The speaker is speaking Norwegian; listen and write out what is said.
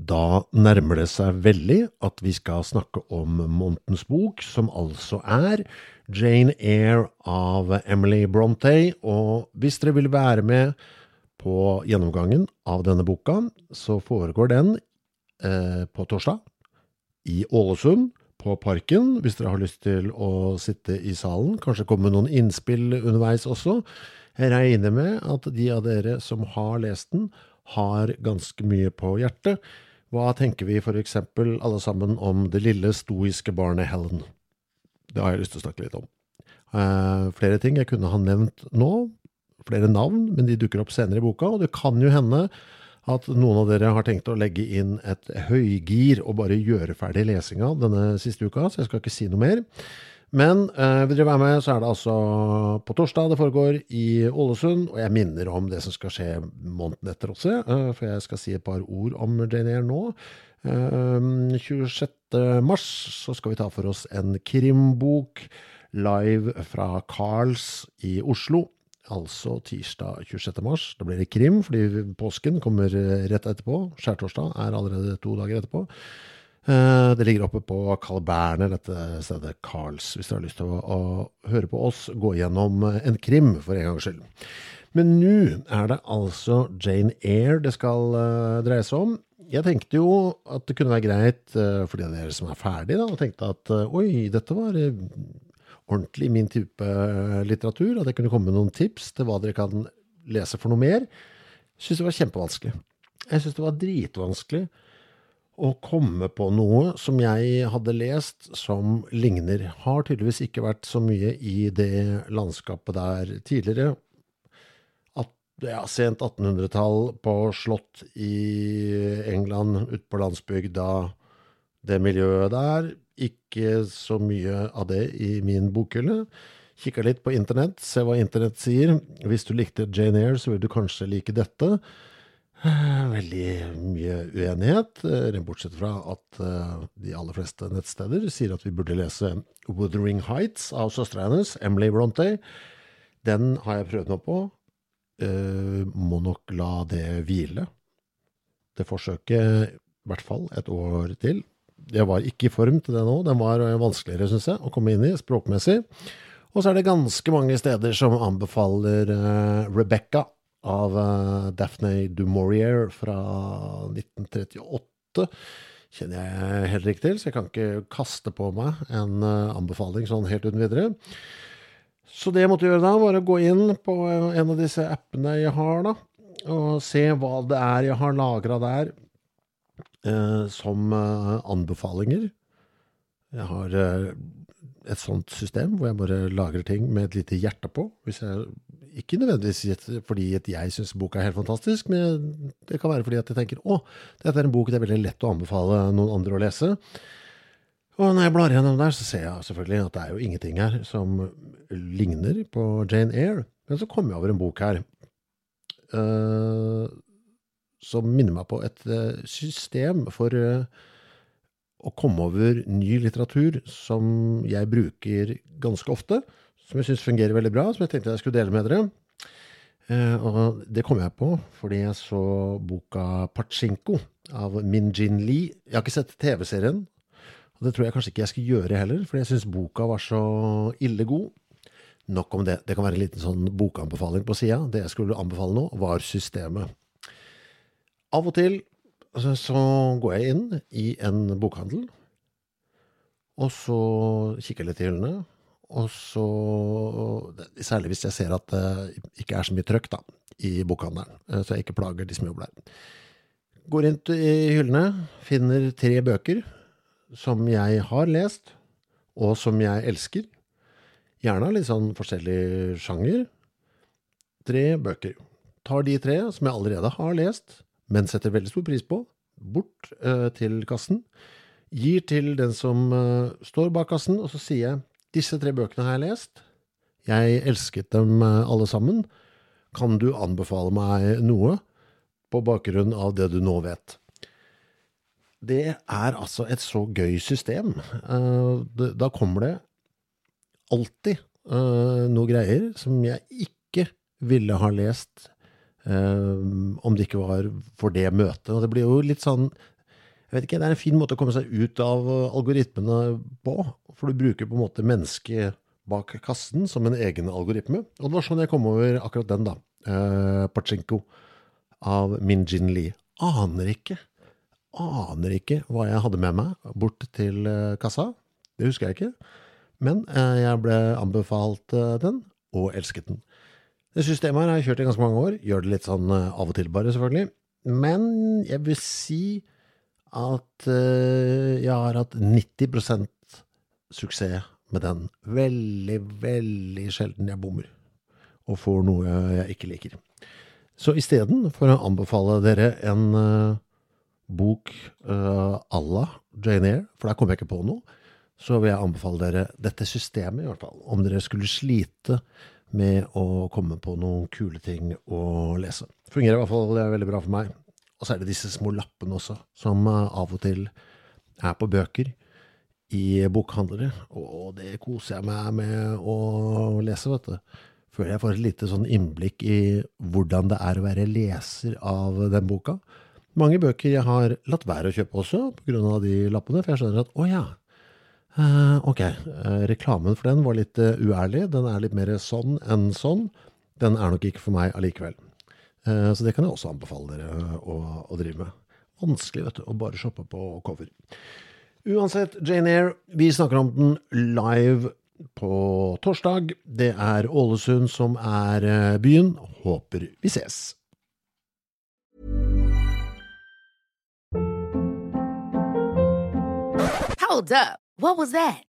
Da nærmer det seg veldig at vi skal snakke om Montens bok, som altså er Jane Eyre av Emily Brontë. Og hvis dere vil være med på gjennomgangen av denne boka, så foregår den eh, på torsdag i Ålesund, på Parken, hvis dere har lyst til å sitte i salen. Kanskje komme med noen innspill underveis også. Jeg regner med at de av dere som har lest den, har ganske mye på hjertet. Hva tenker vi for eksempel alle sammen om det lille stoiske barnet Helen? Det har jeg lyst til å snakke litt om. Uh, flere ting jeg kunne ha nevnt nå, flere navn, men de dukker opp senere i boka, og det kan jo hende at noen av dere har tenkt å legge inn et høygir og bare gjøre ferdig lesinga denne siste uka, så jeg skal ikke si noe mer. Men eh, vil dere være med, så er det altså på torsdag det foregår i Ålesund. Og jeg minner om det som skal skje måneden etter også, eh, for jeg skal si et par ord om Jane nå. Eh, 26. mars så skal vi ta for oss en krimbok live fra Carls i Oslo. Altså tirsdag 26. mars. Da blir det krim, fordi påsken kommer rett etterpå. Skjærtorsdag er allerede to dager etterpå. Eh, det ligger oppe på Carl Berner, dette stedet Carls, hvis dere har lyst til å, å høre på oss gå gjennom en krim, for en gangs skyld. Men nå er det altså Jane Eyre det skal uh, dreie seg om. Jeg tenkte jo at det kunne være greit, uh, for de av dere som er ferdig, da, og tenkte at uh, oi, dette var ordentlig min type litteratur, at jeg kunne komme med noen tips til hva dere kan lese for noe mer. Jeg syns det var kjempevanskelig. Jeg syns det var dritvanskelig å komme på noe som jeg hadde lest som ligner. Har tydeligvis ikke vært så mye i det landskapet der tidligere. At, ja, sent 1800-tall på slott i England, ute på landsbygda, det miljøet der. Ikke så mye av det i min bokhylle. Kikka litt på internett, se hva internett sier. Hvis du likte Jane Eyre, så vil du kanskje like dette. Veldig mye uenighet, eh, bortsett fra at eh, de aller fleste nettsteder sier at vi burde lese Wuthering Heights av søstera hennes, Emily Brontë. Den har jeg prøvd nå på. Uh, må nok la det hvile. Det forsøket, i hvert fall et år til. Jeg var ikke i form til det nå. Den var vanskeligere, syns jeg, å komme inn i språkmessig. Og så er det ganske mange steder som anbefaler Rebekka av uh, Daphne du Maurier fra 1938 kjenner jeg helt riktig til, så jeg kan ikke kaste på meg en uh, anbefaling sånn helt uten videre. Så det jeg måtte gjøre da, var å gå inn på en av disse appene jeg har, da, og se hva det er jeg har lagra der uh, som anbefalinger. Jeg har et sånt system hvor jeg bare lagrer ting med et lite hjerte på. Hvis jeg ikke nødvendigvis fordi at jeg syns boka er helt fantastisk, men det kan være fordi at jeg tenker å, dette er en bok det er veldig lett å anbefale noen andre å lese. Og når jeg blar gjennom der, så ser jeg selvfølgelig at det er jo ingenting her som ligner på Jane Eyre. Men så kommer jeg over en bok her uh, som minner meg på et uh, system for uh, å komme over ny litteratur som jeg bruker ganske ofte som jeg syns fungerer veldig bra, som jeg tenkte jeg skulle dele med dere. Eh, og det kom jeg på fordi jeg så boka Pachinko av Min Jin Lee. Jeg har ikke sett TV-serien, og det tror jeg kanskje ikke jeg skal gjøre heller, fordi jeg syns boka var så ille god. Nok om det. Det kan være en liten sånn bokanbefaling på sida. Det jeg skulle anbefale nå, var systemet. Av og til så, så går jeg inn i en bokhandel, og så kikker jeg litt i hyllene. Og så, særlig hvis jeg ser at det ikke er så mye trøkk da, i bokhandelen, eh, så jeg ikke plager de som jobber der. Går inn i hyllene, finner tre bøker som jeg har lest, og som jeg elsker. Gjerne litt sånn forskjellig sjanger. Tre bøker. Tar de tre som jeg allerede har lest, men setter veldig stor pris på, bort eh, til kassen. Gir til den som eh, står bak kassen, og så sier jeg disse tre bøkene har jeg lest. Jeg elsket dem eh, alle sammen. Kan du anbefale meg noe på bakgrunn av det du nå vet? Det er altså et så gøy system. Eh, da kommer det alltid uh, noe greier som jeg ikke ville ha lest om det ikke var for det møtet. Og det blir jo litt sånn jeg vet ikke, Det er en fin måte å komme seg ut av algoritmene på. For du bruker på en måte mennesket bak kassen som en egen algoritme. Og det var sånn jeg kom over akkurat den, da. Uh, Pachinko av Min Jin Lee. Aner ikke. Aner ikke hva jeg hadde med meg bort til kassa. Det husker jeg ikke. Men eh, jeg ble anbefalt eh, den, og elsket den. Det systemet her har jeg kjørt i ganske mange år. Gjør det litt sånn eh, av og til, bare, selvfølgelig. Men jeg vil si at jeg har hatt 90% suksess med den. Veldig, veldig sjelden jeg bommer og får noe jeg ikke liker. Så istedenfor å anbefale dere en uh, bok uh, la Jane Eyre, for der kommer jeg ikke på noe, så vil jeg anbefale dere dette systemet, i hvert fall. Om dere skulle slite med å komme på noen kule ting å lese. Fungerer i hvert fall veldig bra for meg. Og så er det disse små lappene også, som eh, av og til er på bøker i bokhandlere. Og det koser jeg meg med å lese, vet du. Føler jeg får et lite sånn innblikk i hvordan det er å være leser av den boka. Mange bøker jeg har latt være å kjøpe også, av de lappene. For jeg skjønner at å ja, Uh, ok, uh, reklamen for den var litt uærlig. Den er litt mer sånn enn sånn. Den er nok ikke for meg allikevel. Så det kan jeg også anbefale dere å, å, drive med. Vanskelig, vet du, å bare shoppe på cover. Uansett, Jane Eyre, vi snakker om den live på torsdag. Det er Ålesund som er byen. Håper vi ses. Hold up. What was that?